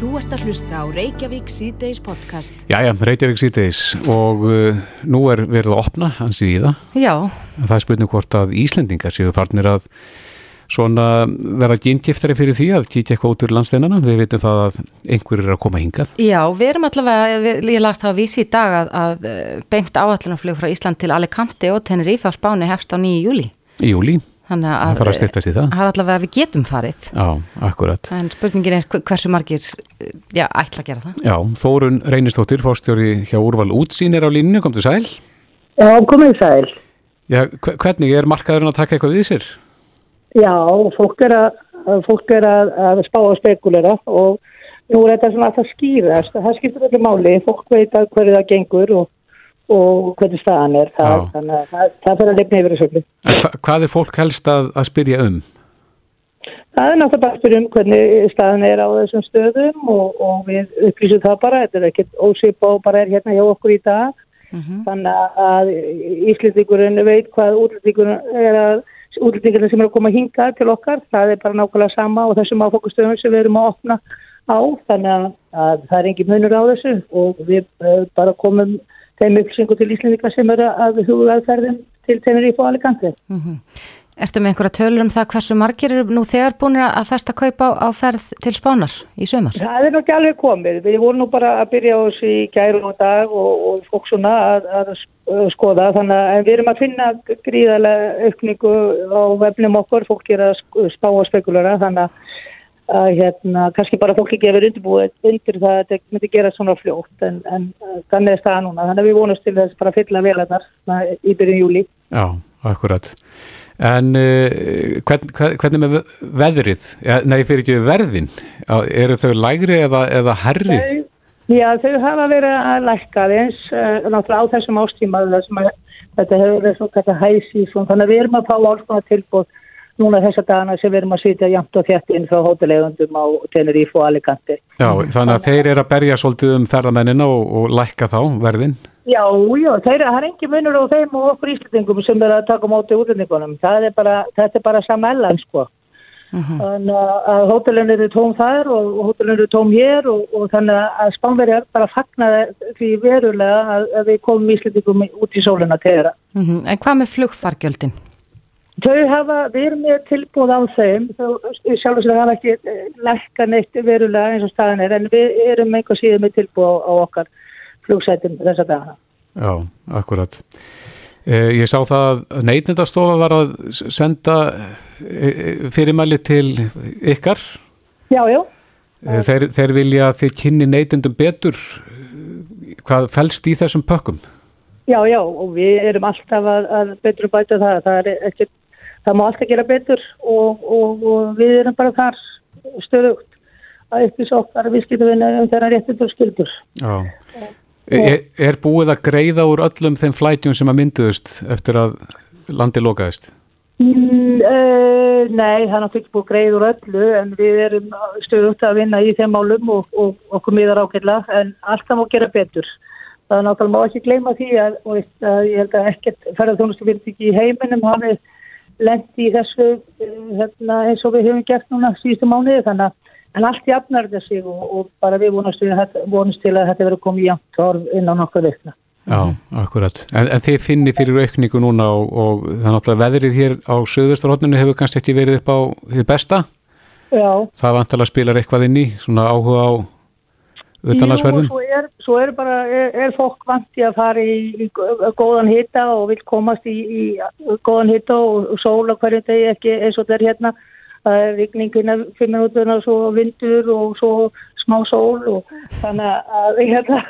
Þú ert að hlusta á Reykjavík síðdeis podcast. Jæja, Reykjavík síðdeis og uh, nú er verið að opna hans í það. Já, Það er spurning hvort að Íslendingar séu farnir að svona vera gynnkjöftari fyrir því að kíkja eitthvað út úr landsteinana. Við veitum það að einhver er að koma hingað. já, við erum allavega, við, ég lagst það að vísi í dag að, að eh, beint áallunarflug frá Ísland til Alicante og Tenerife á Spáni hefst á 9. júli. Í júli, Þannig að það. er allavega að við getum farið. Já, akkurat. En spurningin er hver- hversu margir, já, ætla að gera það. Já, Þórun Reynistóttir, fórstjóri hjá Úrval Útsýn er á líninu, kom til sæl. Já, komið sæl. Já, hve- hvernig er markaðurinn að taka eitthvað við sér? Já, fólk er að, fólk er að, að spá að spekulera og nú er þetta svona að það skýrast. Það skiptir öllu máli. Fólk veit að hverju það gengur og, og hvernig staðan er. Það, þannig að það, það fyrir að lefna yfir þessu hva, hvað er fólk helst að, að spyrja um? Það er náttúrulega bara að spyrja um hvernig staðan er á þessum stöðum og, og við upplýsum það bara. Þetta er ekkert ósip og bara er hérna hjá okkur í dag. Þannig að Íslendingurinn veit hvað útlendingurinn er að útlendingurinn sem er að koma hinga til okkar, það er bara nákvæmlega sama og þessum áfokkustöðum sem við erum að opna á, þannig að, að það er engin munur á þessu og við uh, bara komum þeim upplýsingu til Íslendinga sem eru að huga aðferðin til Tenerife og Alicante. Erstu með einhverja tölur um það hversu margir eru nú þegar búin að festa kaupa á, á ferð til Spánar í sömar? Það er nú ekki alveg komið. Við vorum nú bara að byrja á þessu í gæru og dag og, og fólk svona að, að skoða þannig að við erum að finna gríðarlega aukningu á vefnum okkur, fólk er að spá og spekulera þannig að, að hérna, kannski bara fólk ekki hefur undirbúið undir það að þetta myndi gera svona fljótt en, en þannig er það núna. Þannig að við vonumst til þess bara að fylla velarnar í byrjun júli. Já, akkurat. En uh, hvern, hvern, hvernig með veðrið? Ja, nei, fyrir ekki verðin. Eru þau lægri eða, eða herri? Þau- Já, þau hafa verið að lækka eins, uh, náttúrulega á þessum ástíma þessum að þetta hefur verið svo kæta hæsísum, þannig að við erum að fá alls konar tilbúð núna þessa dagana sem við erum að sitja jæmt og þétt inn frá hótelegundum á Tenerife og Alicante. Já, þannig að þeir eru að berja svolítið um ferðamennina og, og lækka þá verðin. Já, já, þeir, það er engin munur á þeim og okkur íslendingum sem er að taka á móti útlendingunum. Það er bara, þetta er bara samellan, sko. Þannig að- hótelin eru tóm þar og, og hótelin eru tóm hér og, og þannig að Spánverjar bara fagnaði því verulega að, að við komum íslendingum út í sólina til þeirra. Mm En hvað með flugfargjöldin? Þau hafa, við erum með tilbúð á þeim, þau sjálfur sem hafa ekki eh, lækka neitt verulega eins og staðan er, en við erum einhver síðan með tilbúð á, á okkar flugsætum þessa dagana. Já, akkurat. Eh, ég sá það að neytnendastofa var að senda eh, fyrirmæli til ykkar. Já, já. Eh, Þeir, þeir vilja að þið kynni neytendum betur. Eh, Hvað fælst í þessum pökkum? Já, já, og við erum alltaf að, að betur bæta það. Það, er ekki, það má alltaf gera betur og, og, og við erum bara þar stöðugt að upplýsa okkar að við skilum vinna um þeirra réttindur og skildur. Já. Er, er búið að greiða úr öllum þeim flætjum sem að mynduðust eftir að landi lokaðist? Mm, uh, nei, það er náttúrulega ekki búið greið úr öllu en við erum stöðugt að vinna í þeim málum og, og okkur miðar ákveðla en alltaf má gera betur. Það er náttúrulega má ekki gleyma því að, að ég held að ekkert ferðarþjónustu fyrirtæki í heiminum hafi lendi í þessu hérna, eins og við höfum gert núna síðustu mánuði þannig að en allt jafnar þetta sig og, og bara við vonast, vonast til að þetta verður komið jafnt orð inn á nokkuð vikna. Já, akkurat. En, en þið finnir fyrir aukningu núna og, og það er náttúrulega veðrið hér á söðvesturhóttinu hefur kannski ekki verið upp á því besta. Já, Það vantalega spilar eitthvað inn í, svona áhuga á utanlandsverðum. Jú, svo er, svo er bara, er, er fólk vanti að fara í, í góðan hita og vil komast í, í góðan hita og, og sól á hverju degi ekki eins og þetta er hérna. Það er vigningina fimm minútur og svo vindur og svo smá sól og þannig að hérna,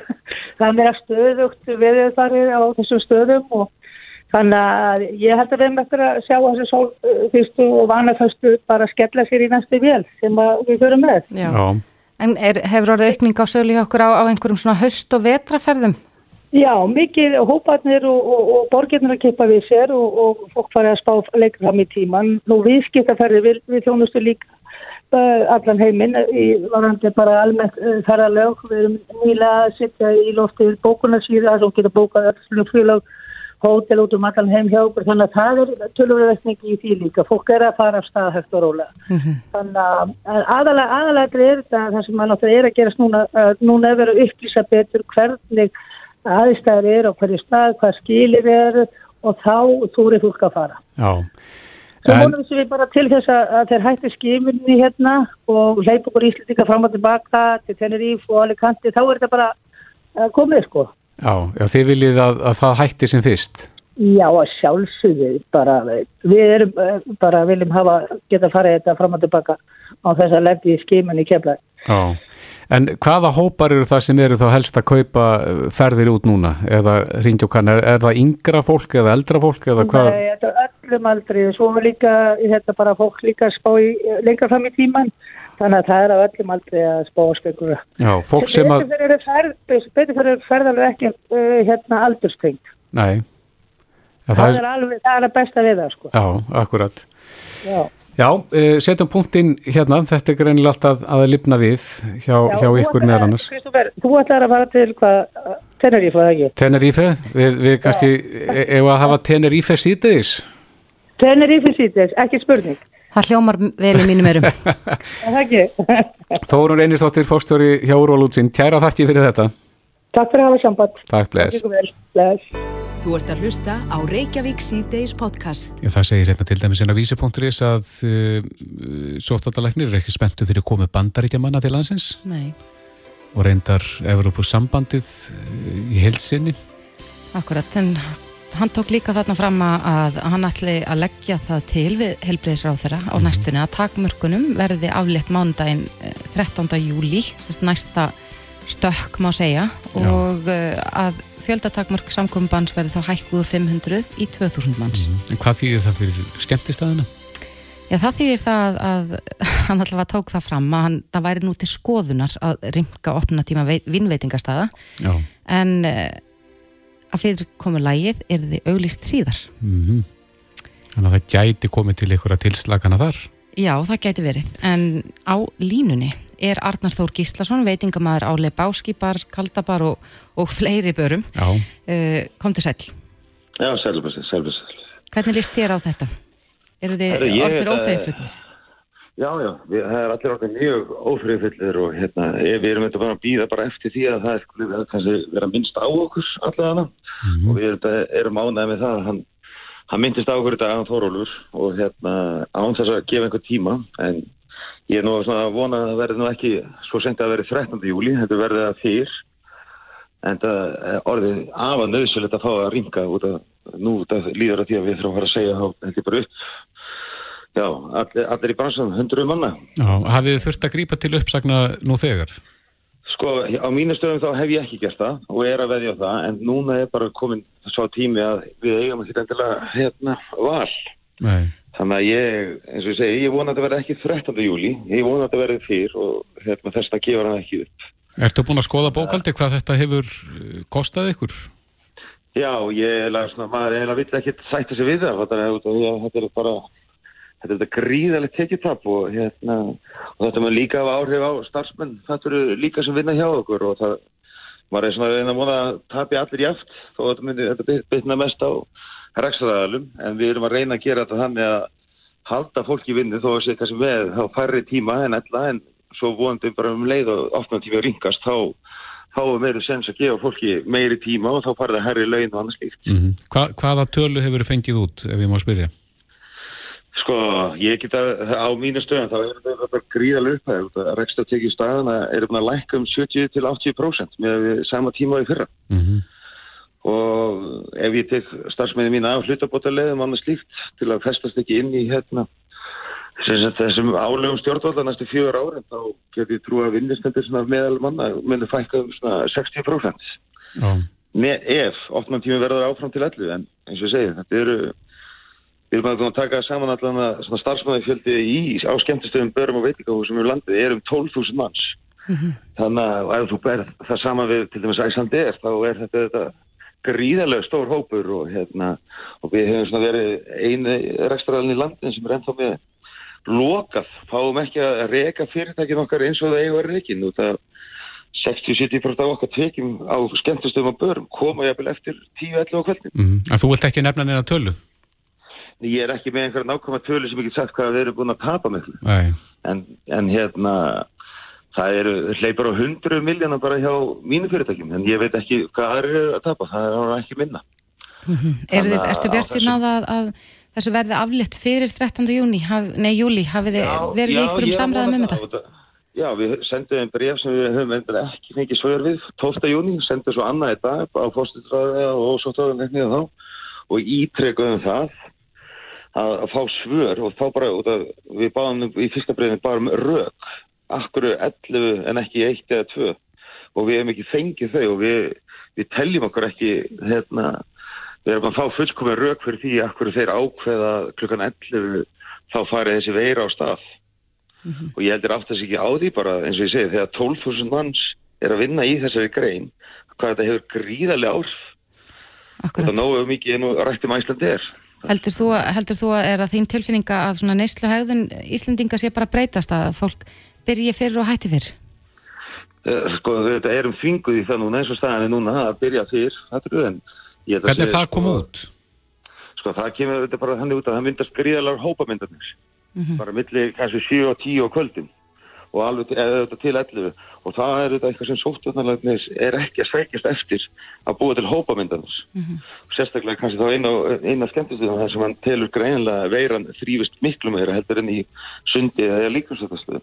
það er meira stöðugt við farið á þessum stöðum og þannig að ég held að við erum eftir að sjá þessu sólfyrstu og vanaföstu bara skella sér í næstu vél sem að við förum með. Já. Já, En er, hefur orðið aukning á sölu hjá okkur á, á einhverjum svona haust- og vetraferðum? Já, mikið hóparnir og, og, og borgirnir að kippa við sér og, og fólk farið að spá leikra fram í tíman. Nú viðskiptaferði við, við þjónustu líka uh, allan heiminn í varandi bara almennt uh, ferðalög. Við erum nýlega að setja í loftið bókunarsýða sem getur bókað öll flugfélag hótel út um allan heim hjá okkur. Þannig að það er tölurverðveikning í því líka. Fólk er að fara af stað hægt og rólega. Mm -hmm. þannig að aðalega, aðalega er þetta það sem maður náttúrulega er að gerast núna núna er verið að upplýsa betur hvernig aðstæður er og hverju stað hvað skilir er og þá þú eru fólk að fara. Já. Svo vonum við bara til þess að þeir hætti skiminni hérna og hleypa okkur íslendinga fram og tilbaka til Teneríf og Alicante. Þá er þetta bara komið sko Já, já þið viljið að, að það hætti sem fyrst. Já, sjálfsögðu bara, við erum eh, bara viljum hafa, geta farið þetta fram og tilbaka á þess að lendi í skimunni kemlaði. Já, en hvaða hópar eru það sem eru þá helst að kaupa eh, ferðir út núna eða ringjókan, er, er það yngra fólk eða eldra fólk eða hvað? Nei, þetta er öllum aldrei, svo líka, þetta bara fólk líka spá í lengra fram í tíman Þannig að það er að öllum aldrei að spá skengur. Já, fólk sem að... Betur fyrir ferðalveg ekki uh, hérna aldurstengt. Nei. Ja, það, það, er alveg, það er að besta við það, sko. Já, akkurat. Já. Já, uh, setjum punktinn hérna, þetta er greinilega alltaf að lifna við hjá, Já, hjá ykkur meðal annars. Þú ætlar að fara til hvað, Tenerífe, eða ekki? Tenerífe, við, við kannski, ef að hafa Tenerífe síðdeis? Tenerífe síðdeis, ekki spurning. Það hljómar vel í mínum erum. Það ekki. Þórun Einistóttir, fórstöri hjá Úrvalútsinn. Tjæra þakki fyrir þetta. Takk fyrir að hafa samband. Takk, bless. Þú ert að hlusta á Reykjavík C-Days podcast. Já, það segir hérna til dæmis en að vísi.is að uh, sóttaldalegnir er ekki spenntu fyrir komið bandaríkja manna til landsins. Nei. Og reyndar Evropus sambandið uh, í heilsinni. Akkurat, en hann tók líka þarna fram að hann ætli að leggja það til við helbreyðisráð þeirra á mhm. næstunni að takmörkunum verði aflétt mánudaginn 13. Eh, júli, næsta stökk má segja og. Eh, að fjöldatakmörk samkominnbans verði þá hækkuður 500 í 2000 manns. Mm -hmm. Hvað þýðir það fyrir skemmtistæðina? Já það þýðir það að hann allavega tók það fram að hann, það væri nú til skoðunar að ringa opna tíma vinnveitingastæða en eh, að fyrir komið lægið er þið auglist síðar. Mm -hmm. Þannig að það gæti komið til að tilslagana þar? Já, það gæti verið, en á línunni er Arnar Þór Gíslason veitingamæður á Lebáskipar, Kaldabar og, og fleiri börum. Uh, Kom til sæl Já, sælbæsir, Hvernig líst þér á þetta? Er þið orður óþeifrullir? Já, já, við, það er allir okkar mjög ófrýðfyllir og hérna, við erum þetta bara að býða bara eftir því að það er kannski vera minnst á okkur allavega mm -hmm. og við erum, ánæðið með það að hann, hann myndist á okkur þetta aðan Þórólur og hérna án þess að gefa einhver tíma en ég er nú að vona að það verði nú ekki svo sent að verði 13. júli, þetta verði að fyrr en það orðið af að nöðsulegt að fá að ringa út að nú líður að því að við þurfum að fara að segja þá Já, allir, allir í bransan, hundru manna. Já, hafið þið þurft að grípa til uppsagna nú þegar? Sko, á mínu stöðum þá hef ég ekki gert það og er að veðja það, en núna er bara komin svo tími að við eigum ekki endilega hérna val. Nei. Þannig að ég, eins og ég segi, ég vona að þetta verði ekki 13. júli, ég vona að þetta verði fyrr og hérna, þess að gefa hann ekki upp. Ertu búin að skoða bókaldi hvað þetta hefur eh, kostað ykkur? Já, ég er svona, maður eiginlega vill ekki sætta sig við það, þetta er bara þetta er þetta gríðalegt tekjutap og, hérna, og þetta með líka af áhrif á starfsmenn, þetta eru líka sem vinna hjá okkur og það var eða svona einn að móna að tapja allir jáft og þetta myndi þetta bytna mest á ræksaðalum en við erum að reyna að gera þetta þannig að halda fólki vinni þó að sé kannski með þá færri tíma en ella en svo vonandi bara um leið og ofna tíma ringast þá þá er meiri sens að gefa fólki meiri tíma og þá farið að herri laun og annars líkt. Mm -hmm. Hva, hvaða tölu hefur þið fengið út ef ég má spyrja? Sko, ég geta á mínu stöðan, þá er þetta gríðalega upphæð. Tekið staðana er um að lækka um 70-80% með sama tíma í fyrra. Mm -hmm. Og ef ég tek starfsmenni mín af hlutabótaleðum annars líkt til að festast ekki inn í hérna, þessum álegum stjórnvalda næstu fjögur árin, þá get ég trú að vinnistendur meðal manna myndir fækka um 60%. Oh. Með ef, oftmann tími verður áfram til allu, en eins og ég segi, þetta eru Við erum að taka saman allan starfsmæðifjöldi í á skemmtistöðum börum og veitingahúsum í landið er um 12.000 manns. Mm -hmm. Þannig að ef þú ber það saman við til dæmis Æslandi er þá er þetta, þetta gríðarlega stór hópur og, hérna, og við hefum verið einu rekstraðalinn í landin sem er ennþá með lokað. Fáum ekki að reyka fyrirtækin okkar eins og það eiga verið ekki. Nú það 60-70% af okkar tekjum á skemmtustöðum og börum koma jafnvel eftir 10-11 á kvöldin. Mm -hmm. En þú vilt ekki nefna neina tölu? Ég er ekki með einhverja nákvæmlega tölu sem ég get sagt hvað við erum búin að tapa með. En, en hérna, það eru hleypar á 100 miljónar bara hjá mínu fyrirtækjum, en ég veit ekki hvað það eru að tapa, það er ekki minna. Mm -hmm. Ertu bjart í náða að, að þessu verði aflitt fyrir 13. júni, haf, nei júli, hafið þið verið í einhverjum samræðum um þetta? Já, við sendum einn bref sem við höfum ekki fengið svör við 12. júni, sendum svo annað í dag á fórstutræði og svo tóðanleiknið þá og ítrekkuðum það að, að fá svör og þá bara, að, við báðum í fyrsta brefni bara um rauk, akkur 11 en ekki 1 eða 2 og við hefum ekki fengið þau og við, við teljum okkur ekki hérna við erum að fá fullkomið rauk fyrir því hverju þeir ákveða klukkan 11 þá farið þessi veira á stað. Mm -hmm. og ég heldur aft þess ekki á því bara eins og ég segi þegar 12.000 manns er að vinna í þessari grein hvað þetta hefur gríðarlega árf og það nógu mikið en rættum Íslandi er Heldur þú, heldur þú að er að þín tilfinninga að svona neyslu hægðun Íslandinga sé bara breytast að fólk byrji fyrir og hætti fyrr? Eh, sko þetta erum þvinguð í það núna eins og staðan er núna að byrja fyrr, er Hvernig er það að koma út? Sko það kemur þetta bara þannig út að það myndast gríðalar hópamyndarnir mm -hmm. bara millir kannski 7 og 10 á kvöldin og alveg til, til 11 og það er þetta eitthvað sem sóttvarnarlegnis er ekki að sveikjast eftir að búa til hópamyndarnir mm -hmm. sérstaklega kannski þá eina, eina skemmtistuðum þar sem hann telur greinlega veiran þrývist miklu meira heldur enn í sundi eða líkvæmstöðastöðu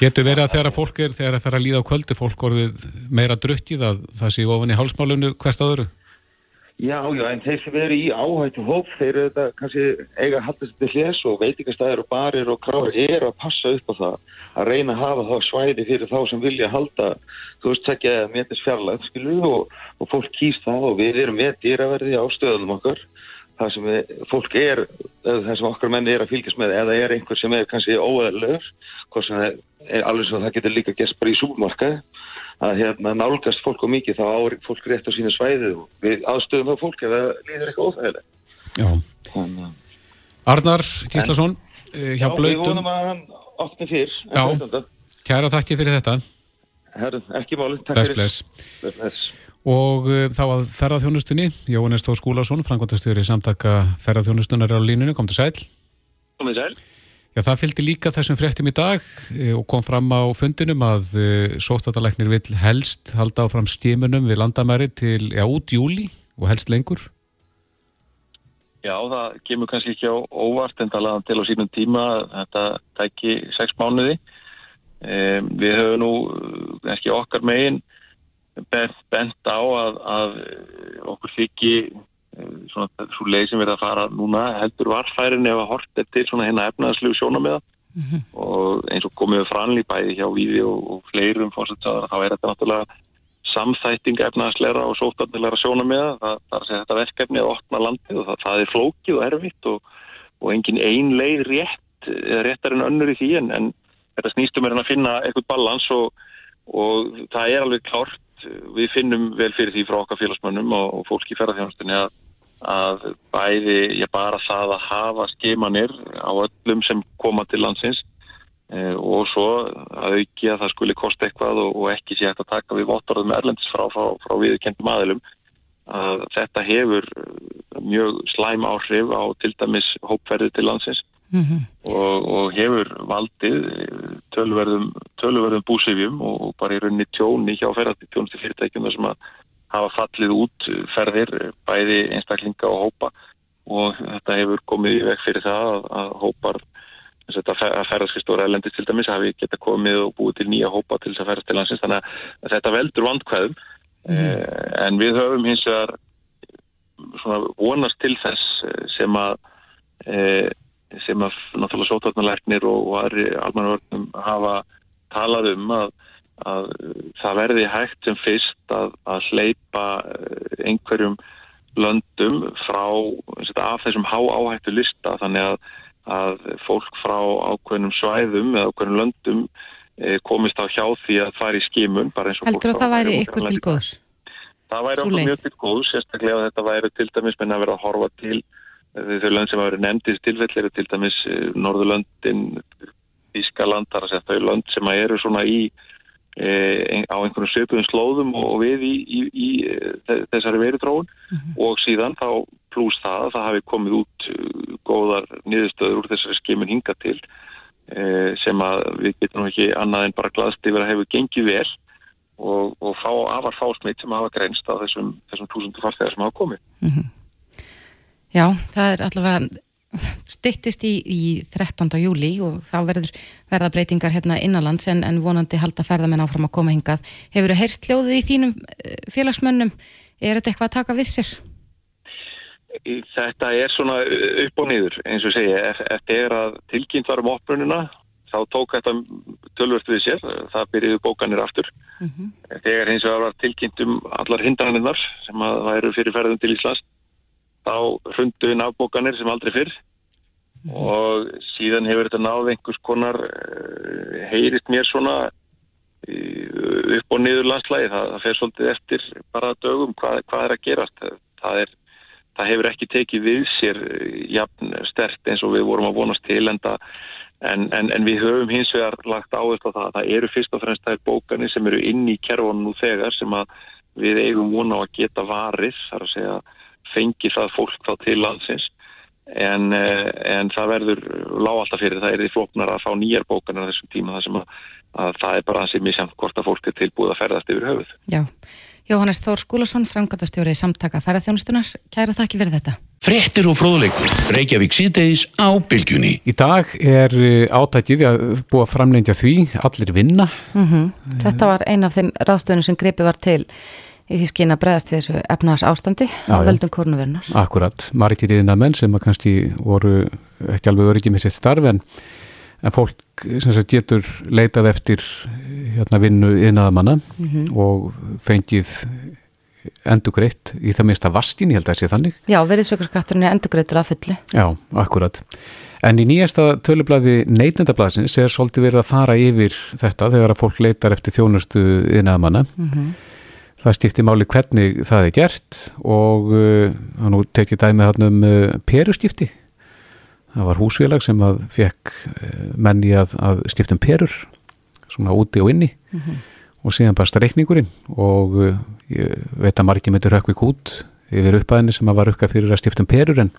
Getur verið að þegar fólk er þegar það fer að líða á kvöldi fólk orðið meira drukkið að það sé ofan í hálsmálunu hvert áður? Já, já, en þeir sem eru í áhættu hóp, þeir eru þetta kannski eiga að halda þetta hljés og veitingastæðir og barir og kráður eru að passa upp á það að reyna að hafa þá svæði fyrir þá sem vilja halda, þú veist, tekja metis fjarlæð, skilu, og, og fólk kýst það og við erum með dýraverði á stöðunum okkar, það sem við, fólk er, það sem okkar menni er að fylgjast með, eða er einhver sem er kannski óæðilegur, hvort sem það er alveg það getur líka gæst bara í súlmarkaði, að hérna, nálgast fólk og mikið þá árið fólk rétt á sína svæði og við aðstöðum þá fólk ef það líður eitthvað óþægilega. Arnar Kíslason, eh, hjá Blöytum. Já, við vonum að hann opni fyrr. Já, kæra þakki fyrir þetta. Herru, ekki máli. Bless, bless. Bless. Og uh, þá að ferðarþjónustunni, Jóhannes Þó Skúlason, frangvandastjóri samtaka ferðarþjónustunar á línunni, kom til sæl. Kom til sæl. Já, það fylgdi líka þessum fréttum í dag e, og kom fram á fundinum að e, sóttatalæknir vil helst halda áfram stímunum við landamæri til, já, út júli og helst lengur. Já, það kemur kannski ekki á óvart en talaðan til á sínum tíma þetta tæki sex mánuði. E, við höfum nú kannski okkar megin bent, bent á að, að okkur þykki svona svo leið sem við erum að fara núna heldur varfærin ef að hort er til svona hérna efnaðslegu sjónamiða mm -hmm. og eins og komið franlí bæði hjá Víði og, og fleirum fórsetsaðar þá er þetta náttúrulega samþætting efnaðsleira og sótarnilegra sjónamiða það, það er að segja þetta verkefni að opna landið og það, það er flókið og erfitt og, og engin ein leið rétt réttar en önnur í því en, en þetta snýstum er að finna eitthvað balans og, og það er alveg klárt. Við finnum vel fyrir því frá okkar félagsmönnum og, og fólki í ferðarþjónustinni að að bæði ég bara það að hafa skemanir á öllum sem koma til landsins e, og svo að auki að það skuli kosta eitthvað og, og ekki sé hægt að taka við vottorðum erlendis frá, frá, frá viðkendum aðilum að þetta hefur mjög slæm áhrif á til dæmis hópferði til landsins mm -hmm. og, og hefur valdið tölverðum, tölverðum búsifjum og bara í rauninni tjóni hjá ferðarti tjónsti fyrirtækjum þar sem að hafa fallið út ferðir bæði einstaklinga og hópa og þetta hefur komið í veg fyrir það að, að hópar að ferðarskristóra elendist til dæmis hafi geta komið og búið til nýja hópa til þess að ferðast til landsins þannig að þetta veldur vandkvæðum mm. eh, en við höfum hins vegar vonast til þess sem að eh, sem að náttúrulega sótarnarleiknir og, og almanvörnum hafa talað um að að það verði hægt sem fyrst að, að hleypa eh, einhverjum löndum frá af þessum há áhættu lista þannig að, að fólk frá ákveðnum svæðum eða ákveðnum löndum e, komist á hjá því að fara í skimun Heldur að það væri ykkur til góðs? Það væri okkur mjög til góðs sérstaklega að þetta væri til dæmis menn að vera að horfa til eh, þau lönd sem hafa verið nefndist tilfellir til dæmis Norðurlöndin Ískaland, þar að setja í lönd sem eru svona í á einhvern söpuðum slóðum og við í, í, í þessari veritróun mm -hmm. og síðan þá pluss það að það hafi komið út góðar niðurstöður úr þessari skimun hinga til e, sem að við getum ekki annað en bara glaðst yfir að hefur gengið vel og, og fá, afar fásmitt sem hafa greinst á þessum, þessum túsundu farþegar sem hafa komið. Mm -hmm. Já, það er allavega stittist í, í 13. júli og þá verður verða breytingar hérna innanlands en, en vonandi halda ferðamenn áfram að koma hingað. Hefur þú heyrt hljóðið í þínum eh, félagsmönnum? Er þetta eitthvað að taka við sér? Þetta er svona upp og niður eins og segja. Eftir að tilkynnt var um opbrununa þá tók þetta tölvört við sér. Það byrjuði bókanir aftur. Mm -hmm. Þegar eins og var tilkynnt um allar hindranirnar sem að það eru fyrir ferðum til Íslands þá hrundu inn afbókanir sem aldrei fyrr. Mm. og síðan hefur þetta náð einhvers konar uh, heyrist mér svona upp og niður landslægi það, það fer svolítið eftir bara dögum hvað, hvað er að gerast. Það, er, það hefur ekki tekið við sér uh, jafn stert eins og við vorum að vonast til en, en, en við höfum hins vegar lagt áherslu á það það eru fyrst og fremst þær bókanir sem eru inn í kervonu nú þegar sem að við eigum vona á að geta varið þar að segja fengi það fólk þá til landsins en, eh, en það verður lág alltaf fyrir það er því floknar að fá nýjar bókanar þessum tíma þar sem að, að það er bara sé mjög samt hvort að fólk er tilbúið að ferðast yfir höfuð. Já, Jóhannes Þór Skúlason, frangatastjóri í samtaka ferðarþjónustunar, kæra þakki fyrir þetta. Frettir og fróðleikur, Reykjavík síðdeis á bylgjunni. Í dag er eh, átækið að búa framlengja því, allir vinna. Mm -hmm. Þetta var eina af þeim ráðstöðunum sem gripi var til í því skinn að bregðast við þessu efnaðars ástandi á völdum korunverðnar. Akkurat, margir íðina menn sem að kannski voru ekki alveg öryggi með sitt starf en, en fólk sagt, getur leitað eftir hérna, vinnu innaðamanna mm -hmm. og fengið endugreitt í það minnsta vaskin, ég held að það sé þannig. Já, veriðsökurskatturinn er endugreittur að fulli. Já, akkurat. En í nýjasta tölublaði neytendablaðsins er svolítið verið að fara yfir þetta þegar að fólk leitar eftir þjónustu innaðamanna. Mm -hmm það skiptir máli hvernig það er gert og uh, nú tekið dæmið hann um uh, peruskipti. Það var húsfélag sem að fekk uh, menni að, að skiptum perur svona úti og inni. Mm -hmm. og síðan bara streikningurinn og uh, ég veit að margir myndir hökk við kút yfir uppæðinni sem að var rukka fyrir að skiptum perur en,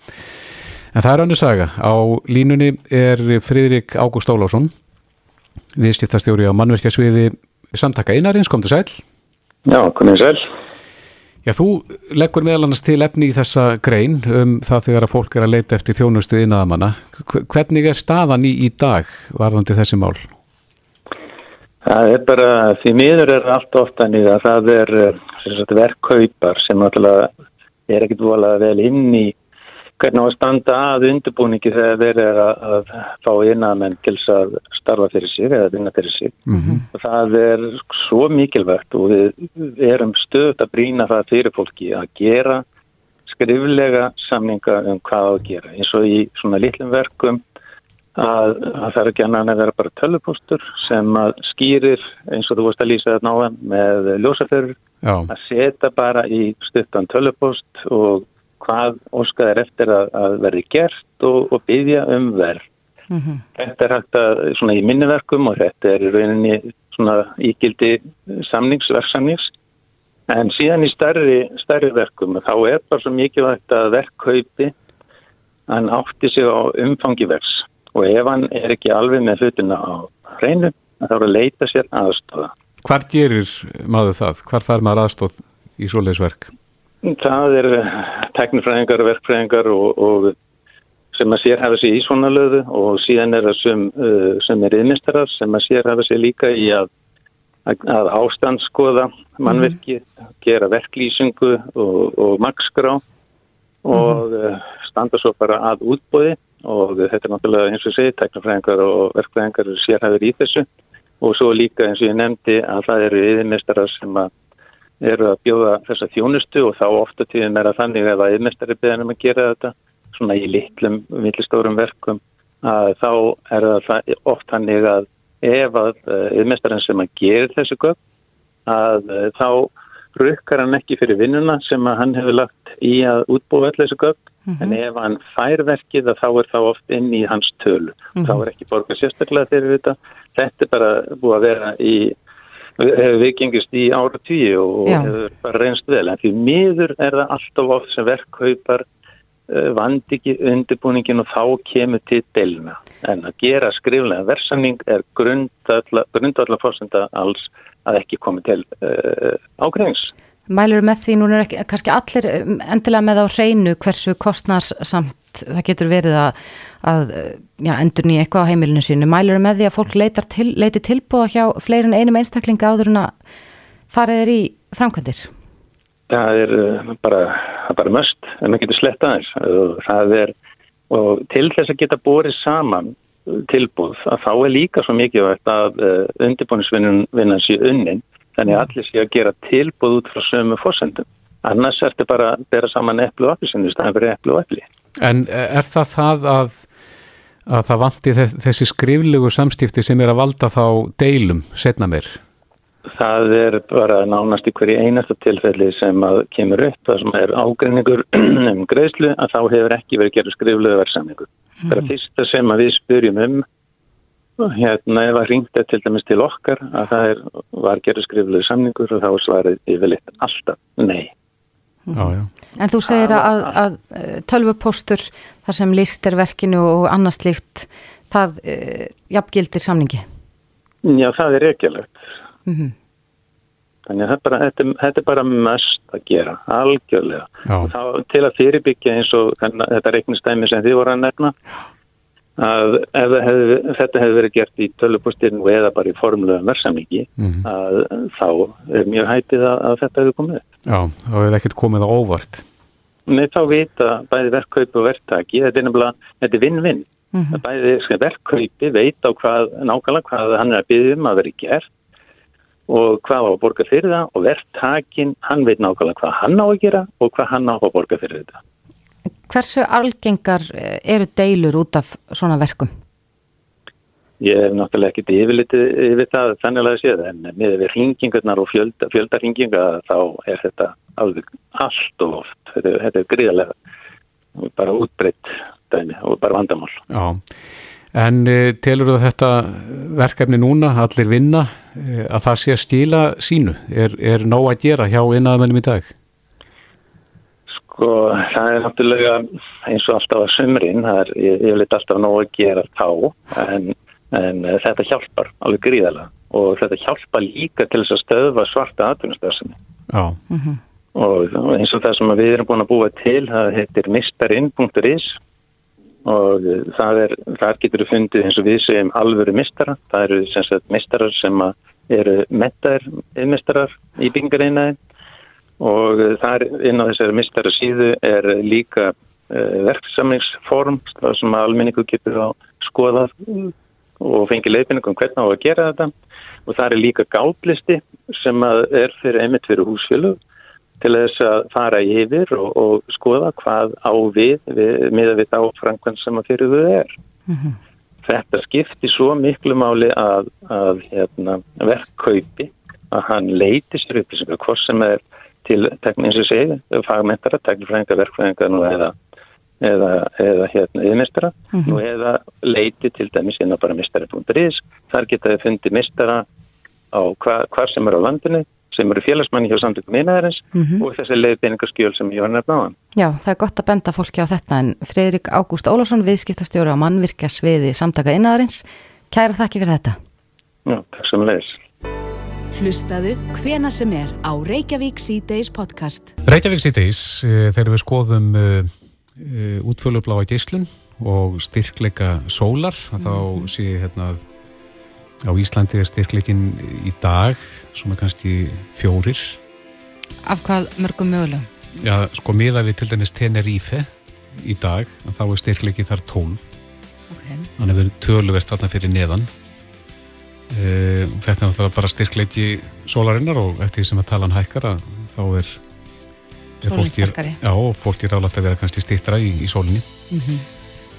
en það er andur saga. Á línunni er Fridrik Ágúst Ólásson viðskiptastjóri á mannverkjasviði samtaka einarins, kom til sæl Já, komið sér. Já, þú leggur meðal annars til efni í þessa grein um það þegar að fólk er að leita eftir þjónustu innaðamanna. Hvernig er staðan í, í dag varðandi þessi mál? Það er bara, því miður er allt ofta nýða, það er eh, verkkaupar sem alltaf er ekkit volað vel inn í hvernig á að standa að undirbúningi þegar þeir eru að, fá innamenn til að starfa fyrir sig eða vinna fyrir sig. Mm -hmm. Það er svo mikilvægt og við erum stöðt að brína það fyrir fólki að gera skriflega samninga um hvað að gera. Eins og í svona litlum verkum að, að það er ekki annan að vera bara tölvupóstur sem að skýrir eins og þú vorust að lýsa þetta náðan með ljósaförur að setja bara í stuttan tölvupóst og hvað óskað er eftir að, að verði gert og, og byggja um verð. Mm -hmm. Þetta er hægt að svona í minniverkum og þetta er í rauninni svona ígildi samningsverksamnings en síðan í starri, starri verkum þá er bara svo mikið vægt að verkkaupi hann átti sig á umfangi verks og ef hann er ekki alveg með hlutina á hreinu þá er að leita sér aðstóða. Hvar gerir maður það? Hvar fær maður aðstóð í svoleiðsverk? Það er teknifræðingar, verkfræðingar og, og sem að sér hafa sér í svona löðu og síðan er það sem, uh, sem er yðmistarar sem að sér hafa sér líka í að, að ástandskoða mannverki, mm. gera verklýsingu og, og makskrá og mm. standa svo bara að útbóði og þetta er náttúrulega eins og segi, teknifræðingar og verkfræðingar sér hafa í þessu og svo líka eins og ég nefndi að það eru yðmistarar sem að eru að bjóða þessa þjónustu og þá ofta tíðin er að þannig að það er mestari beðanum að gera þetta svona í litlum, villistórum verkum að þá er það oft þannig að ef að yfirmestarinn sem að gera þessu gögn að eh, þá rukkar hann ekki fyrir vinnuna sem að hann hefur lagt í að útbúa allir þessu gögn mm -hmm. en ef hann fær verkið þá er það oft inn í hans tölu mm -hmm. þá er ekki borgar sérstaklega fyrir þetta þetta er bara búið að vera í hefur viðgengist í ára tíu og Já. hefur bara reynst vel en því miður er það alltaf oft sem verkkaupar uh, vandi ekki undirbúningin og þá kemur til delina en að gera skriflega versamning er grundalla fórsenda alls að ekki komi til uh, ágreifings. Mælur með því, núna er ekki, kannski allir um, endilega með á hreinu hversu kostnarsamt það getur verið að, að já, endur nýja eitthvað á heimilinu sínu. Mælur með því að fólk til, leiti tilbúða hjá fleirin einum einstaklinga áður en að farið er í framkvæmdir. Það er uh, bara, það er bara möst en það getur slett aðeins. Það er, og til þess að geta borið saman tilbúð að þá er líka svo mikið að uh, undirbúinisvinnan sé unnin þannig að allir sé að gera tilbúð út frá sömu fórsendum. Annars ertu bara að bera saman eplu og appi sem þú staðan fyrir eplu og epli. En er það það að, að það vanti þess, þessi skriflegu samstifti sem er að valda þá deilum setna mér? Það er bara nánast í hverju einasta tilfelli sem að kemur upp, það sem er ágreiningur um greiðslu, að þá hefur ekki verið gerð skriflegu verðsamningu. Það er að fyrsta sem að við spyrjum um, hérna ef að ringta til dæmis til okkar, að það er, var gerð skriflegu samningur og þá er svarið yfirleitt alltaf nei. Já, já. En þú segir að, að, að tölvupóstur þar sem list er verkinu og annars líkt, það uh, jafngildir samningi? Já, það er ekkerlegt. Mm Þannig að þetta bara, þetta, er- þetta er bara mest að gera, algjörlega. Já. Þá til að fyrirbyggja eins og þetta reiknistæmi sem þið voru að nefna, að ef hefði, þetta hefði verið gert í tölupústinu eða bara í formlega verðsamlingi, Mhm. að þá er mjög hæpið að, að þetta hefði komið. upp. Já, þá hefur ekkert komið á óvart. Nei, þá vita bæði verkkaup og verktaki, þetta er nefnilega, þetta er vinn-vinn. -hmm. Bæði sko, verkkaupi veit á hvað, nákvæmlega hvað hann er að byggja um að vera gert og hvað á að borga fyrir það og verktakin, hann veit nákvæmlega hvað hann á að gera og hvað hann á að borga fyrir þetta. Hversu algengar eh, eru deilur út af svona verkum? Ég hef náttúrulega ekkert yfirlitið yfir það þannig að séð en með við hringingarnar og fjölda, fjölda hringinga þá er þetta alveg allt og oft. Þetta, þetta er gríðarlega bara útbreytt dæmi og bara vandamál. Já, en e, telur þú þetta verkefni núna, allir vinna, e, að það sé að skila sínu? Er, er nóg að gera hjá innaðamennum í dag? Sko, það er náttúrulega eins og alltaf að sumrin, það er ég, ég veit alltaf nóg að gera þá, en, en eh, þetta hjálpar alveg gríðarlega. Og þetta hjálpar líka til þess að stöðva svarta atvinnustöðsum. Já, Og og eins og það sem við erum búin að búa til, það heitir mistarinn.is og það er, þar getur við fundið eins og við segjum alvöru mistara, það eru sem sagt mistarar sem að eru mettaðir mistarar í byggingareinaði og eh, þar inn á þessari mistara síðu er líka uh, verksamlingsform sem almenningu getur að skoða og fengi leifinningum hvernig á að gera þetta og það er líka gáplisti sem að er fyrir einmitt fyrir húsfjölu til þess að fara yfir og, og skoða hvað á við, við miða við þá framkvæmd sem að fyrir þau er. Þetta skipti svo miklu máli að, að hérna, verkkaupi að hann leiti sér upplýsingar hvort sem er til teknins að segja, fagmentara, teknifræðinga, verkfræðinga eða eða, eða hérna yfirmestara nú eða leiti til dæmis inn á bara mistari.is þar geta þið fundið mistara á hva, hvar sem er á landinu sem eru félagsmanni hjá samtökum einaðarins og þessi leiðbeiningarskjöl sem ég var nefna á hann. Já, það er gott að benda fólki á þetta en Fredrik Ágúst Ólafsson, viðskiptastjóri á mannvirkja sviði samtaka innaðarins. Kæra þakki fyrir þetta. Já, takk sem leiðis. Hlustaðu hvena sem er á Reykjavík C-Days podcast. Reykjavík síðdeis, þegar við skoðum uh, uh, útfölubláa geislun og styrkleika sólar, að þá sé ég hérna að á Íslandi er styrkleikin í dag, svona kannski fjórir. Af hvað mörgum mögulegum? Já, sko miða við til dæmis Tenerife í dag, að þá er styrkleiki þar 12. Okay. Þannig að við töluvert þarna fyrir neðan. Uh, þetta er náttúrulega bara styrkleiki sólarinnar og eftir því sem að talan hækkar að þá er, er Sólin fólki, sterkari. já, og fólki er rálægt að vera kannski stýttra í, í sólinni.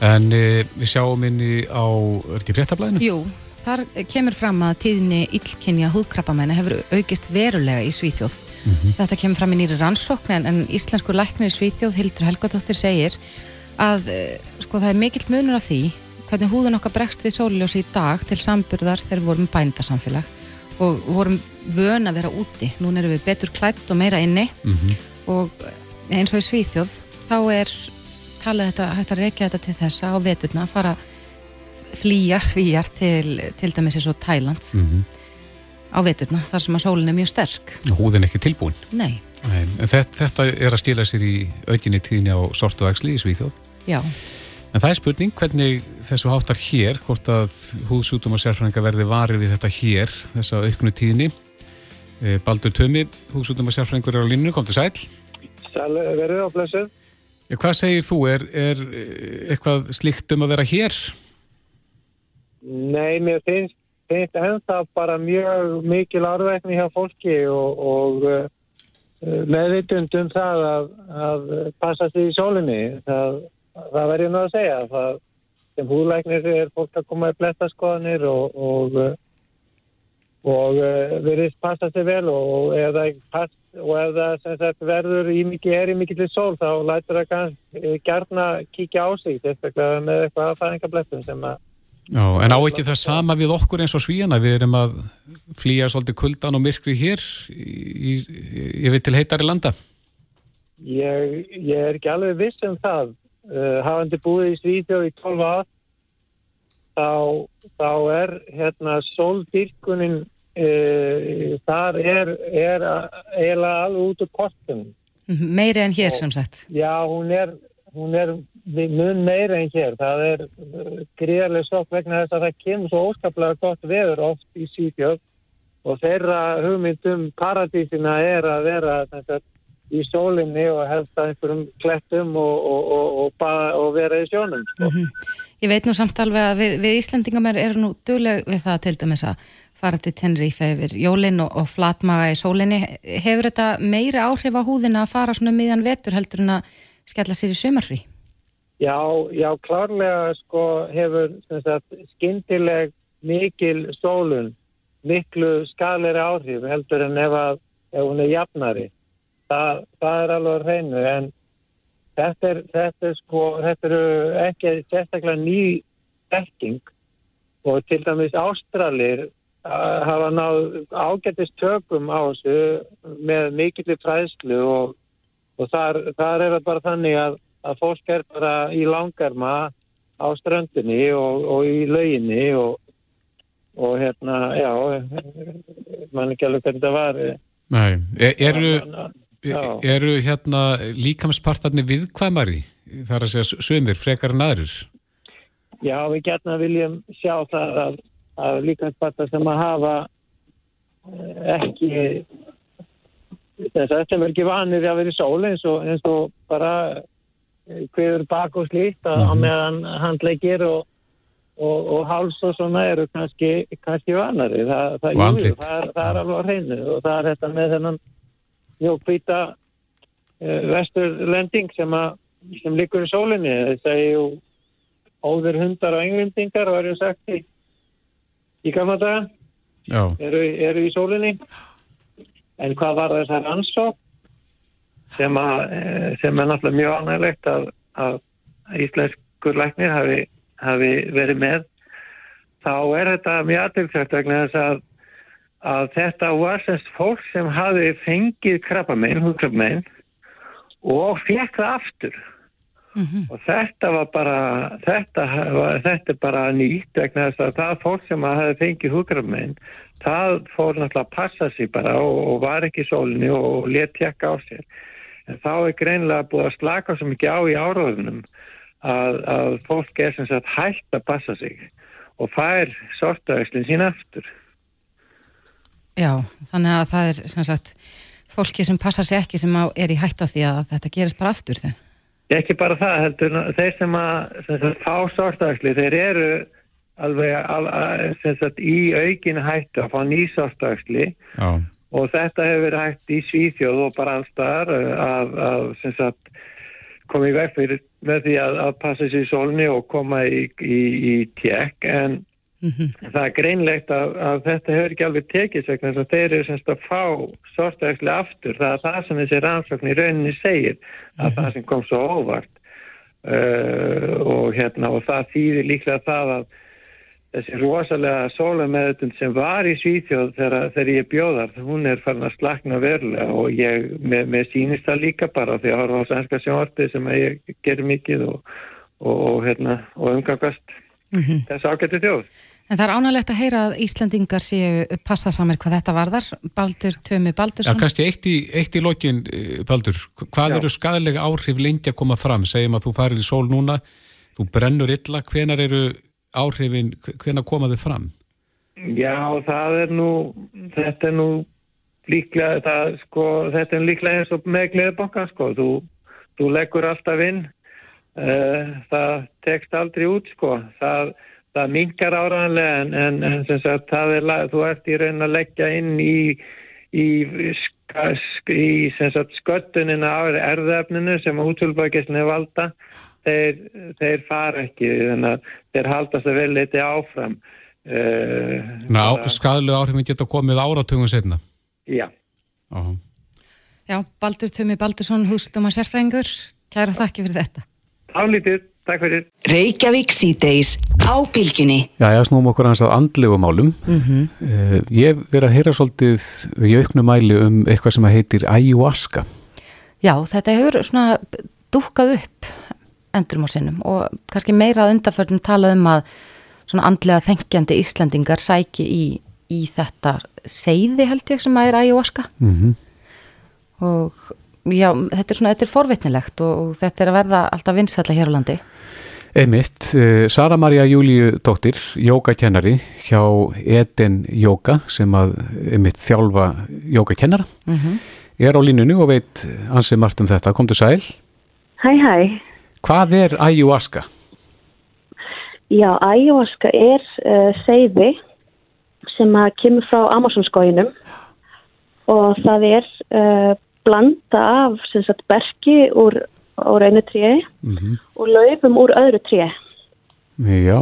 En uh, við sjáum inn í á, er þetta í fréttablaðinu? Jú, þar kemur fram að tíðinni illkynja húðkrabbamenni hefur aukist verulega í Svíþjóð. Þetta kemur fram í nýri rannsókn en, en íslensku læknir í Svíþjóð, Hildur Helgadóttir, segir að eh, sko, það er mikill munur af því hvernig húðun okkar bregst við sóliljós í dag til samburðar þegar við vorum bændasamfélag og vorum vön að vera úti núna erum við betur klætt og meira inni Mhm. og eins og í Svíþjóð þá er talið þetta hægt að reykja þetta til þessa á veturna að fara flýja svíjar til, til dæmis eins og Thailands Mhm. á veturna þar sem að sólin er mjög sterk Húðin ekki tilbúin. Nei, Nei, þetta, þetta er að stila sér í aukinni tíðinni á sortu æxli í Svíþjóð. já, En það er spurning hvernig þessu háttar hér, hvort að húðsjútum og sérfræðinga verði varir við þetta hér, þessa auknu tíðinni. Eh, Baldur Tömi, húðsjútum og sérfræðingur er á línu, kom til sæl. Sæl verið á blessuð. Eh, Hvað segir þú, er, er eh, eitthvað slíkt um að vera hér? Nei, mér finnst, finnst ennþá bara mjög mikil árveikni hjá fólki og, og meðvitund um það að, að passa sig í sólinni. Það, það verður nú að segja. Það, sem húðlæknir er fólk að koma í blettaskoðanir og, og, og uh, verðist passa sig vel og ef það, pass, og ef það sagt, verður í mikið, er í mikill sól þá lætur það gærna kíkja á sig, sérstaklega með eitthvað aðfæðingablettum sem að Já, en á ekki það sama við okkur eins og svíjana, við erum að flýja svolítið kuldan og myrkri hér yfir til heitari landa. Ég, ég er ekki alveg viss um það. Uh, hafandi búið í Svíþjóð í 12 ár, þá, þá er hérna sóldyrkunin, uh, þar er, er eiginlega alveg út úr kostum. meiri en hér sem sagt Já, hún er, hún er mun meira en hér. Það er uh, gríðarlega sokk vegna þess að það kemur svo óskaplega gott veður oft í Svíþjóð og þeirra hugmyndum paradísina er að vera þetta, í sólinni og helst að einhverjum klettum og, og, og, og, vera í sjónum. Sko. Ég veit nú samt alveg að við, við Íslandingum er, er nú dugleg við það til dæmis að fara til Tenerife yfir jólinn og, og flatmaga í sólinni. Hefur þetta meira áhrif á húðina að fara svona miðjan vetur heldur en að skella sér í sumarfrí? Já, já, klárlega sko hefur skyndileg mikil sólun miklu skaleri áhrif heldur en ef, að, ef hún er jafnari. Það, það er alveg að reynu en þetta er, þetta er sko, þetta eru ekki sérstaklega ný þekking og til dæmis Ástralir hafa náð ágættist tökum á þessu með mikillir fræðslu og, og þar, þar er það bara þannig að, að fólk er bara í langarma á ströndinni og, og í lauginni og, og hérna, já, mann ekki alveg hvernig það var. Nei, e- eru, Já. Eru hérna líkamspartarnir viðkvæmari, þar að segja sömur, frekar en aðrir? Já, við gætna viljum sjá það að, að líkanspartar sem að hafa eh, ekki þess að sem er ekki vanir að vera í sól eins og, eins og bara eh, kveður bak og slíkt að á meðan handleikir og, og, og háls og svona eru kannski, kannski vanari. Það, það, jú, það, er, það er alveg á hreinu og það er þetta með þennan mjókvita uh, vesturlending sem, sem liggur í sólinni. Það segir jú óður hundar og englendingar var ég sagt í, í gamla daga. Eru, eru í sólinni. En hvað var þessar ansók sem, eh, sem er náttúrulega mjög ánægilegt að, að íslenskur læknir hafi, hafi verið með. Þá er þetta mjög aðtilsvægt vegna þess að, að þetta var semst fólk sem hafi fengið krabbamein, húkrabbamein og fekk það aftur. Og þetta var bara þetta, var, þetta er bara nýtt vegna þess að það fólk sem að hafi fengið húkrafmein það fór náttúrulega að passa sig bara og, og var ekki í sólinni og, og let tjekka á sér. En þá er greinlega búið að slaka svo mikið á í áraðunum að, að fólk er sem sagt hægt að passa sig og fær sortaðislinn sín aftur Já, þannig að það er sem sagt fólki sem passa sér ekki sem á, er í hætt á því að þetta gerist bara aftur þegar. Ekki bara það, heldur, þeir sem að sem sagt, fá sortaðisli, þeir eru alveg al, sagt, í aukin hættu að fá nýsortaðisli Já. og þetta hefur verið hægt í Svíþjóð og bara allstaðar að, að sem sagt, koma í veg fyrir með því að, að passa sér í sólni og koma í, í, í tjekk en það er greinlegt að, að þetta hefur ekki alveg tekið sig þess að þeir eru semst að fá sortæksli aftur, það er það sem þessi rannsókn í rauninni segir að það sem kom svo óvart. Uh, og hérna og það þýðir líklega það að þessi rosalega sólameðutund sem var í Svíþjóð þegar, þegar ég bjóðar, hún er farin að slakna verulega. Og ég, með, með sínist það líka bara því að horfa á sænska sjónvarti sem ég gerir mikið og, og, og, hérna, og umgangast mm -hmm. þess ágættu þjóð. En það er ánægilegt að heyra að Íslandingar séu passa samir hvað þetta varðar. Baldur, Tömi Baldursson. Já, kannski eitt í, eitt í lokin, eh, Baldur. Hvað Já. eru skadalega áhrif lengi að koma fram? Segjum að þú farir í sól núna, þú brennur illa, hvenar eru áhrifin, hvena komaðu fram? Já, það er nú, þetta er nú líklega, það, sko, þetta er líklega eins og með gleðbanka, sko, þú, þú leggur alltaf inn, uh, það tekst aldrei út, sko, það, það mingar áraðanlega en, en, en sem sagt, það er, þú ert í raun að leggja inn í, í, í sem sagt, sköttunina á erðefninu sem útvöldbækisni valda, þeir, þeir fara ekki þannig að þeir haldast að vel leiti áfram uh, Ná, skadalega áhrifin geta komið áratugum setna Já. -huh. Já, Baldur Tumi Baldursson hústum að sérfrængur kæra þakki fyrir þetta. Álítið, takk fyrir. Reykjavík síðdeis á bylginni Já, ég snúm okkur hans að andlegu málum. Mm -hmm. uh, Ég verið að heyra svolítið í auknu mæli um eitthvað sem heitir ayahuasca. Já, þetta hefur svona dúkað upp endurum á sinnum og kannski meira undarförnum tala um að svona andlega þengjandi Íslandingar sæki í, í þetta seiði held ég sem að er ayahuasca. Mm -hmm. og já, þetta er svona, þetta er forvitnilegt og, og þetta er að verða alltaf vinsætla hér á landi Einmitt, eh, Sara Maria Júliu dóttir, jógakennari hjá Eden Jóka sem að einmitt þjálfa jógakennara mm -hmm. er á línunni og veit ansið margt um þetta, kom til sæl Hæ hæ Hvað er ayahuasca? Já, ayahuasca er uh, seiði sem að kemur frá Amazonskóinum og það er uh, blanda af sagt, bergi úr, úr einu tríi mm -hmm. og laufum úr öðru tríi. Já.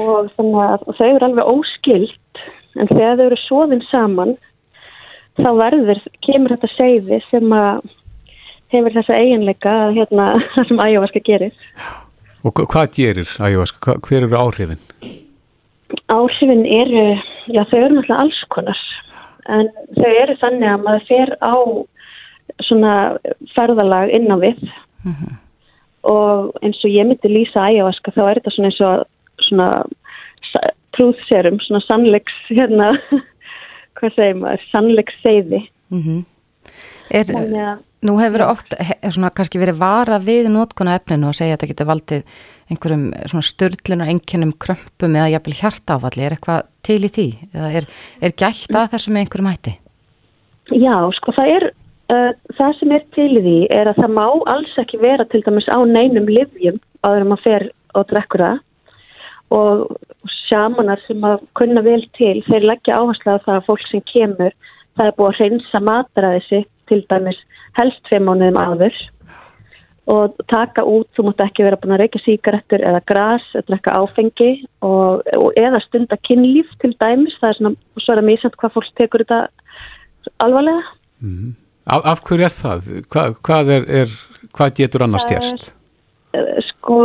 Og, að, og þau eru alveg óskilt en þegar þau eru svoðin saman þá verður, kemur þetta seiði sem að hefur þessa eiginleika hérna, sem æjóvaska gerir. Og hvað gerir æjóvaska? Hver eru áhrifin? Áhrifin eru, já þau eru náttúrulega alls konar en þau eru þannig að maður fer á svona ferðalag inn á við mm -hmm. og eins og ég myndi lýsa æjóvaska þá er þetta svona eins og svona trúðserum, svona sannleiks hérna, hvað segir maður, sannleiks seiði. Mm -hmm. Er... Þannig Nú hefur oft svona, kannski verið vara við nótkona efninu og segja að þetta getur valdið einhverjum svona störlunar, einhvernum krömpum eða jafnvel hjartáfalli. Er eitthvað til í því? Eða er, er gætt að þessu með einhverjum hætti? Já, sko það er, uh, það sem er til því er að það má alls ekki vera til dæmis á neinum livjum áður en maður fer og drekkur það og sjamanar sem að kunna vel til, þeir leggja áherslu á það að fólk sem kemur, það er búið að reynsa mataraði sitt til dæmis helst tvei mánuðum áður og taka út, þú mútt ekki vera búin að reyka síkaretur eða gras, eða drekka áfengi og, og eða stunda kynlíf til dæmis, það er svona, svo er það mjög samt hvað fólk tekur þetta alvarlega. Mm. Af, af hverju er það? Hva, hvað, er, er, hvað getur annars gerst? Eh, sko,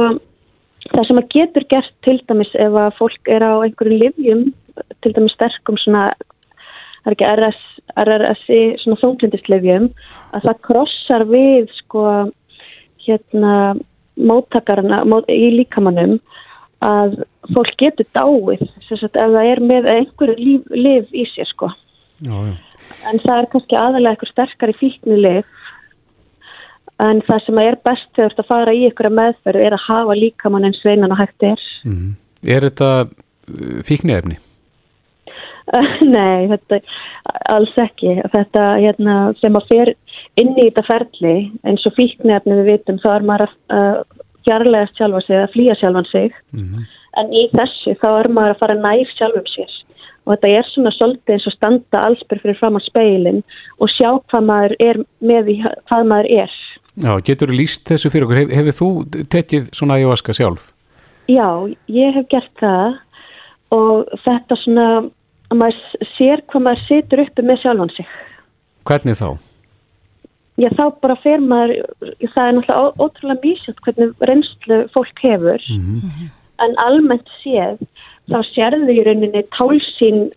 það sem að getur gert til dæmis ef að fólk er á einhverju livjum, til dæmis sterkum svona, það er ekki RS, RRSi, svona þónglindisleifjum, að það krossar við sko hérna móttakarna mót, í líkamannum að fólk getur dáið sagt, ef það er með einhverju líf, liv í sér sko já, já. En það er kannski aðalega eitthvað sterkar í fíknilið en það sem er best þegar þú ert að fara í einhverja meðferð er að hafa líkamann eins veinan og hægt er mm. Er þetta uh, fíknirefni? Nei, þetta alls ekki. Þetta hérna, sem að fer inn í þetta ferli eins og fíknefni við vitum þá er maður að fjarlægast sjálfa sig eða flýja sjálfan sig mm -hmm. en í þessu þá er maður að fara næf sjálfum sér og þetta er svona svolítið eins og standa allsbyr fyrir fram á speilin og sjá hvað maður er með í hvað maður er. Já, getur þú líst þessu fyrir okkur? Hef, hefur þú tekið svona ayahuasca sjálf? Já, ég hef gert það og þetta svona að maður sér hvað maður situr uppi með sjálfan sig. Hvernig þá? Já þá bara fer maður, það er náttúrulega ótrúlega mísjöld hvernig reynslu fólk hefur mm -hmm. en almennt séð þá sérðu í rauninni tálsín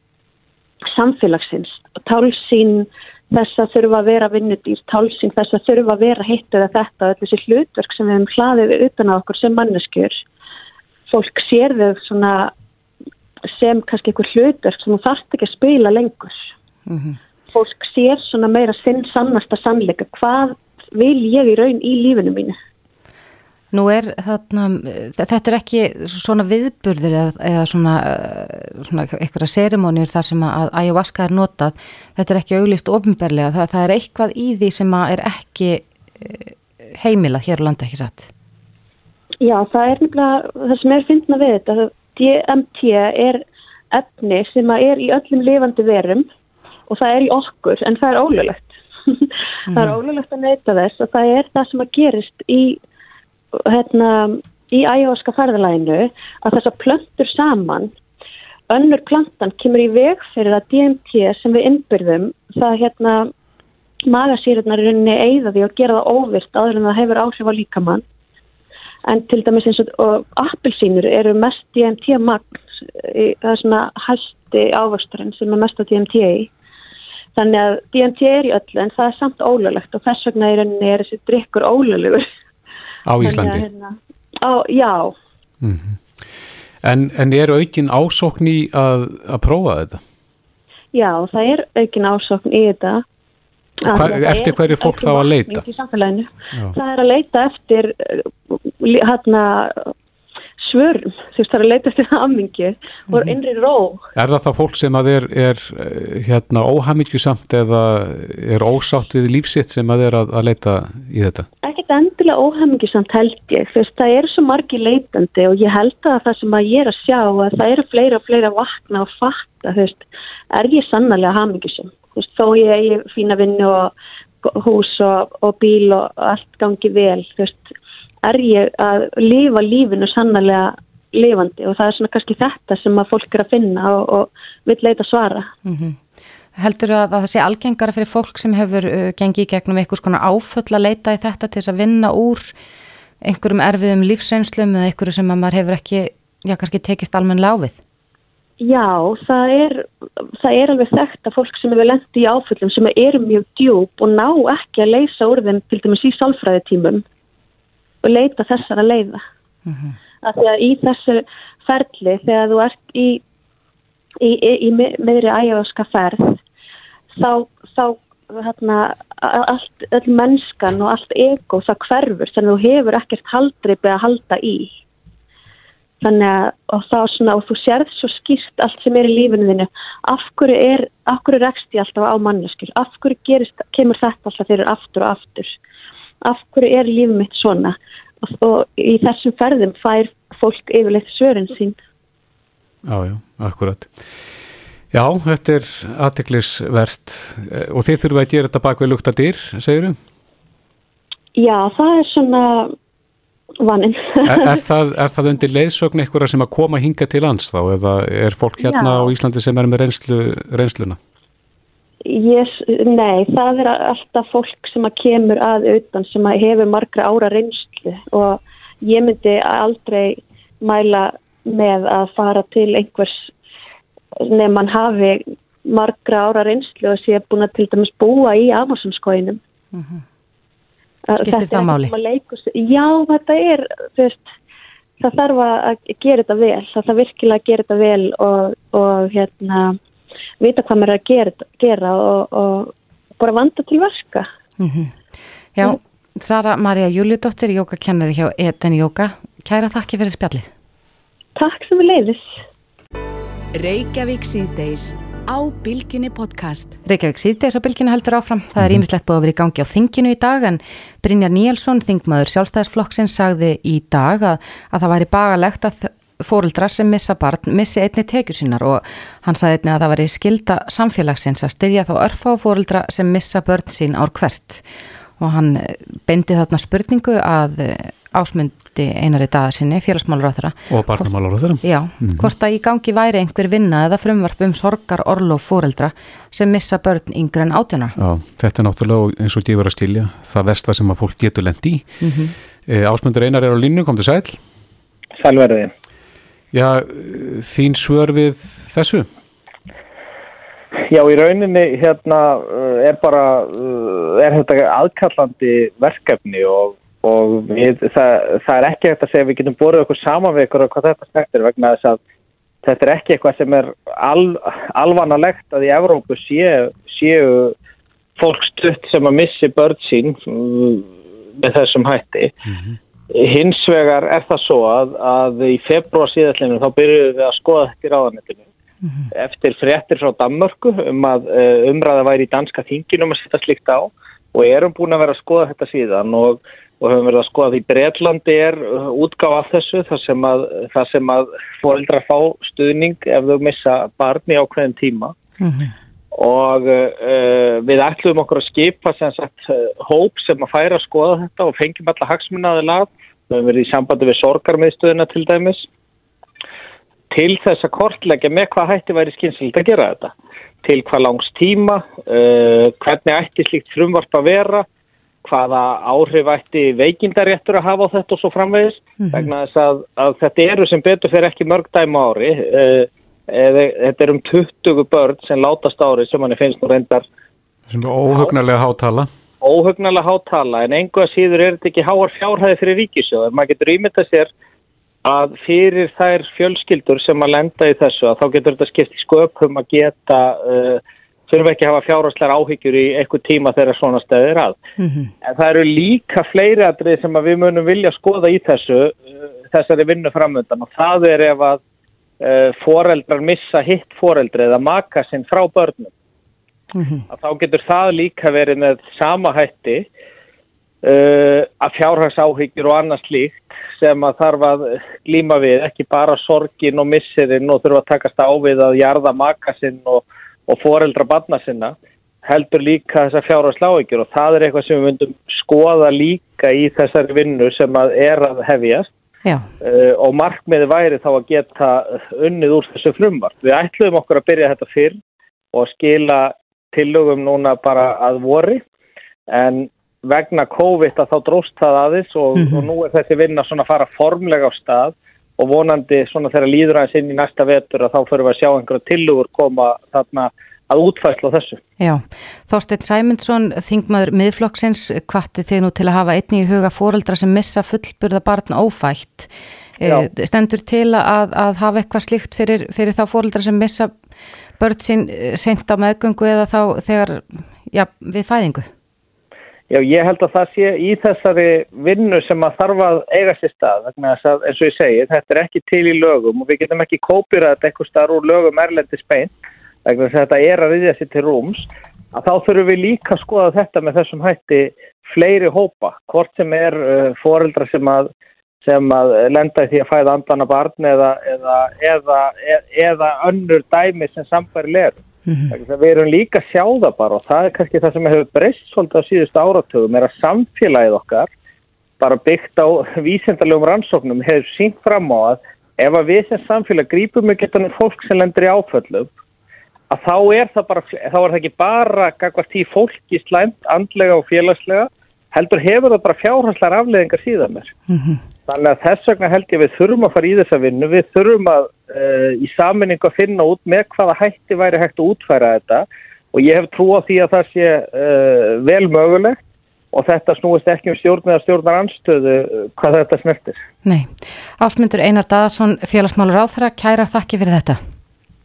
samfélagsins, tálsín þess að þurfa að vera vinnudýr, tálsín þess að þurfa að vera hitt eða þetta, öll þessi hlutverk sem við hefum hlaðið utan á okkur sem manneskjur. Fólk sér þau svona sem kannski einhver hlutverk sem þú þarft ekki að spila lengur. Mm -hmm. fólk sér svona meira sinn sannasta sannleika, hvað vil ég í raun í lífinu mínu Nú er þarna, þetta er ekki svona viðburðir eða, eða svona, eh, svona eitthvað serimónir þar sem að ayahuasca er notað, þetta er ekki auglist ofinberlega, það, það er eitthvað í því sem er ekki eh, heimila hér á landa ekki satt. Já, það er nefnilega, það sem er fyndna við þetta, DMT er efni sem er í öllum lifandi verum og það er í okkur en það er ólulegt. það er ólulegt að neyta þess og það er það sem að gerist í hérna, í æjóaska ferðalæginu að þess að plöntur saman önnur plantan kemur í veg fyrir að DMT sem við innbyrðum það hérna magasýrurnar er rauninni eigða því að gera það óvirt áður en það hefur áhrif á líkamann. En til dæmis eins og, appelsínur eru mest DMT magn það er svona hæsti ávöxturinn sem er mest á DMT í. Þannig að DMT er í öllu en það er samt ólulegt og þess vegna rauninni er þessi drikkur ólulegur Á Íslandi? Hérna, á, já. Mm -hmm. en, en er aukin ásókn í að, að prófa þetta? Já, það er aukin ásókn í þetta. Hva, eftir hverju fólk þá að leita? Það er að leita eftir hérna svörum, þú veist það er að leita eftir aðmingi og mm -hmm. innri ró. Er það þá fólk sem að er, er hérna óhamingjusamt eða er ósátt við lífsitt sem að er að, að leita í þetta? Ekkert endilega óhamingjusamt held ég, veist það eru svo margi leitandi og ég held að það sem að ég er að sjá að það eru fleira og fleira vakna og fatta, veist, er ég sannlega hamingjusam, þó ég er fína vinnu og hús og, og bíl og allt gangi vel, þú veist, er ég að lifa lífinu sannlega lifandi og það er svona kannski þetta sem að fólk er að finna og, og vil leita svara. Mm -hmm. Heldur að það sé algengara fyrir fólk sem hefur uh, gengið í gegnum einhvers konar áföll að leita í þetta til þess að vinna úr einhverjum erfiðum lífsreynslum eða einhverju sem að maður hefur ekki, já kannski tekist almenn láfið? Já, það er, það er alveg þekkt að fólk sem hefur lendi í áföllum sem eru mjög djúb og ná ekki að leysa úr þeim til dæmis í sálfræðitímum og leita þessara leiða. Mm -hmm. Af því að í þessu ferli þegar þú ert í, í, í, í meðri ægjáðska ferð þá, þá hérna, allt, all mennskan og allt ego það hverfur að þú hefur ekkert haldreipi að halda í. Þannig að og þá svona og þú sérð svo skýrt allt sem er í lífinu þinu af hverju er, af hverju rekst ég alltaf á manneskil, af hverju gerist, kemur þetta alltaf fyrir aftur og aftur af hverju er lífið mitt svona og, og í þessum ferðum fær fólk yfirleitt svörin sín Já, já, akkurat Já, þetta er aðteklisvert og þið þurfum að gera þetta bak við lukta dyr, segir þú? Já, það er svona vaninn. er, er, er það undir leiðsögn eitthvað sem að koma hinga til lands þá eða er fólk hérna Já. á Íslandi sem er með reynslu, reynsluna? Yes, nei, það er alltaf fólk sem að kemur að utan sem að hefur margra ára reynslu og ég myndi aldrei mæla með að fara til einhvers nefn mann hafi margra ára reynslu og sé búin að til dæmis búa í Amazonskóinum. Mm -hmm. Skiptir það máli? Já, þetta er, veist, það þarf að gera þetta vel, það þarf virkilega að gera þetta vel og, og hérna, vita hvað maður er að gera, gera og, og bara vanda til verka. Mm -hmm. Já, Sara Maria Júliudóttir, jókakennari hjá Eden Jóka, kæra þakki fyrir spjallið. Takk sem við leiðis. Reykjavík síðdeis á Bilginni podcast. Reykjavík síðdeis á Bilginni heldur áfram. Það er ímislegt búið að vera í gangi á þinginu í dag en Brynjar Níelsson, þingmaður sjálfstæðisflokksinn, sagði í dag að, að það væri bagalegt að fóruldra sem missa barn missi einni tekjur sínar og hann sagði einni að það væri skilda samfélagsins að styðja þá örfa á fóruldra sem missa börn sín ár hvert og hann beindi þarna spurningu að ásmundi einari dagarsinni, félagsmálur á þeirra. Og barnamálur á þeirra. Já, mm -hmm. hvort að í gangi væri einhver vinna eða frumvarp um sorgar orlof fóreldra sem missa börn yngre en átjana. Já, þetta er náttúrulega eins og gefur að skilja það vest það sem að fólk getur lendi í. Mm -hmm. e, ásmundur einar er á línu, kom til sæl. Sælverði. Já, þín svör við þessu? Já, í rauninni hérna uh, er bara, uh, er þetta aðkallandi verkefni og, og við, það, það er ekki hægt að segja við getum borðið okkur saman við ykkur og hvað þetta stektir vegna þess að þetta er ekki eitthvað sem er al, alvanalegt að í Evrópu séu, séu fólk stutt sem að missi börn sín mm, með þessum hætti. Mm -hmm. Hins vegar er það svo að, að í februar síðallinu þá byrjuðum við að skoða þetta í ráðanettinu. Mm -hmm. Eftir fréttir frá Danmörku um að uh, umræða væri í danska þinginum að setja slikt á og erum búin að vera að skoða þetta síðan og, og höfum verið að skoða því Breitlandi er uh, útgáð af þessu þar sem að, að fóreldra fá stuðning ef þau missa barni á hverjum tíma. Mm -hmm og uh, við ætlum okkur að skipa sagt, uh, hóp sem að færa að skoða þetta og fengjum alla hagsmunnaði lag við höfum verið í sambandi við sorgarmiðstöðuna til dæmis. Til þess að kortleggja með hvað hætti væri skynsild að gera þetta. Til hvað langs tíma uh, hvernig ætti slíkt frumvarp að vera hvaða áhrif ætti veikindaréttur að hafa á þetta og svo framvegis. Mm -hmm. vegna þess að, að þetta eru sem betur fyrir ekki mörg dæma ári og þetta er um 20 börn sem látast ári sem hann finnst nú reyndar óhugnarlega hátala. Óhugnarlega hátala en einhvað síður er þetta ekki háar fjárhæði fyrir ríkisjóð maður getur ímyndað sér að fyrir þær fjölskyldur sem að lenda í þessu að þá getur þetta skipt í sköpum að geta uh, þurfum ekki að hafa fjárháslegar áhyggjur í eitthvað tíma þegar svona stöðir að. Mm -hmm. en það eru líka fleiri aðrið sem að við munum vilja skoða í þessu uh, þessari vinnu framöndan og það er ef að uh, foreldrar missa hitt foreldri eða maka sinn frá börnum. Mm -hmm. að þá getur það líka verið með sama hætti uh, að fjárhagsáhyggjur og annars líkt sem að þarf að glíma við ekki bara sorgin og missirinn og þurfa að takast á við að jarða maka sinn og, og foreldra barna sinna heldur líka þessar fjárhagsáhyggjur. Og það er eitthvað sem við myndum skoða líka í þessari vinnu sem að er að hefjast Uh, og markmiði væri þá að geta unnið úr þessu frumvart. Við ætluðum okkur að byrja þetta fyrr og skila tillögum núna bara að vori en vegna COVID að þá dróst það aðeins og, mm -hmm. og nú er þessi vinna svona að fara formlega á stað og vonandi svona þegar líður aðeins inn í næsta vetur að þá fyrir við að sjá einhverja tillögur koma þarna að útfæsla þessu. Já, Þorstein Sæmundsson, þingmaður miðflokksins, hvati þið nú til að hafa einni í huga fóreldra sem missa fullburða barn ófætt. Já. Eh, stendur til að, að hafa eitthvað slíkt fyrir, fyrir þá fóreldra sem missa börn sín eh, sent á meðgöngu eða þá þegar, já, við fæðingu? Já, ég held að það sé í þessari vinnu sem að þarf að eiga sér stað, eins og ég segi, þetta er ekki til í lögum og við getum ekki kópir að þetta eitthvað starf úr lögum erlendi speint vegna þess að þetta er að riðja sér til rúms að þá þurfum við líka að skoða þetta með þessum hætti fleiri hópa, hvort sem er uh, foreldra sem að, sem að lenda í því að fæða andana barn eða, eða, eða, eða önnur dæmi sem samfæri leru. Mm -hmm. Við erum líka að sjá það bara og það er kannski það sem hefur breyst svolítið á síðustu áratögum er að samfélagið okkar bara byggt á vísendalegum rannsóknum hefur sínt fram á að ef að við sem samfélag grípum með getanum fólk sem lendur í áföllum að þá er það bara, þá er það ekki bara gagvart í fólki slæmt, andlega og félagslega, heldur hefur það bara fjárhanslar afleðingar síðan mér. Mm -hmm. Þannig að þess vegna held ég við þurfum að fara í þessa vinnu, við þurfum að uh, í saminningu að finna út með hvaða hætti væri hægt að útfæra þetta og ég hef trú á því að það sé uh, vel mögulegt og þetta snúist ekki um stjórn eða stjórnar anstöðu uh, hvað þetta snertir. Nei. Ásmundur Einar Daðarsson, félagsmálur á þeirra, kæra þakki fyrir þetta.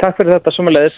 Takk fyrir þetta, sumulegis.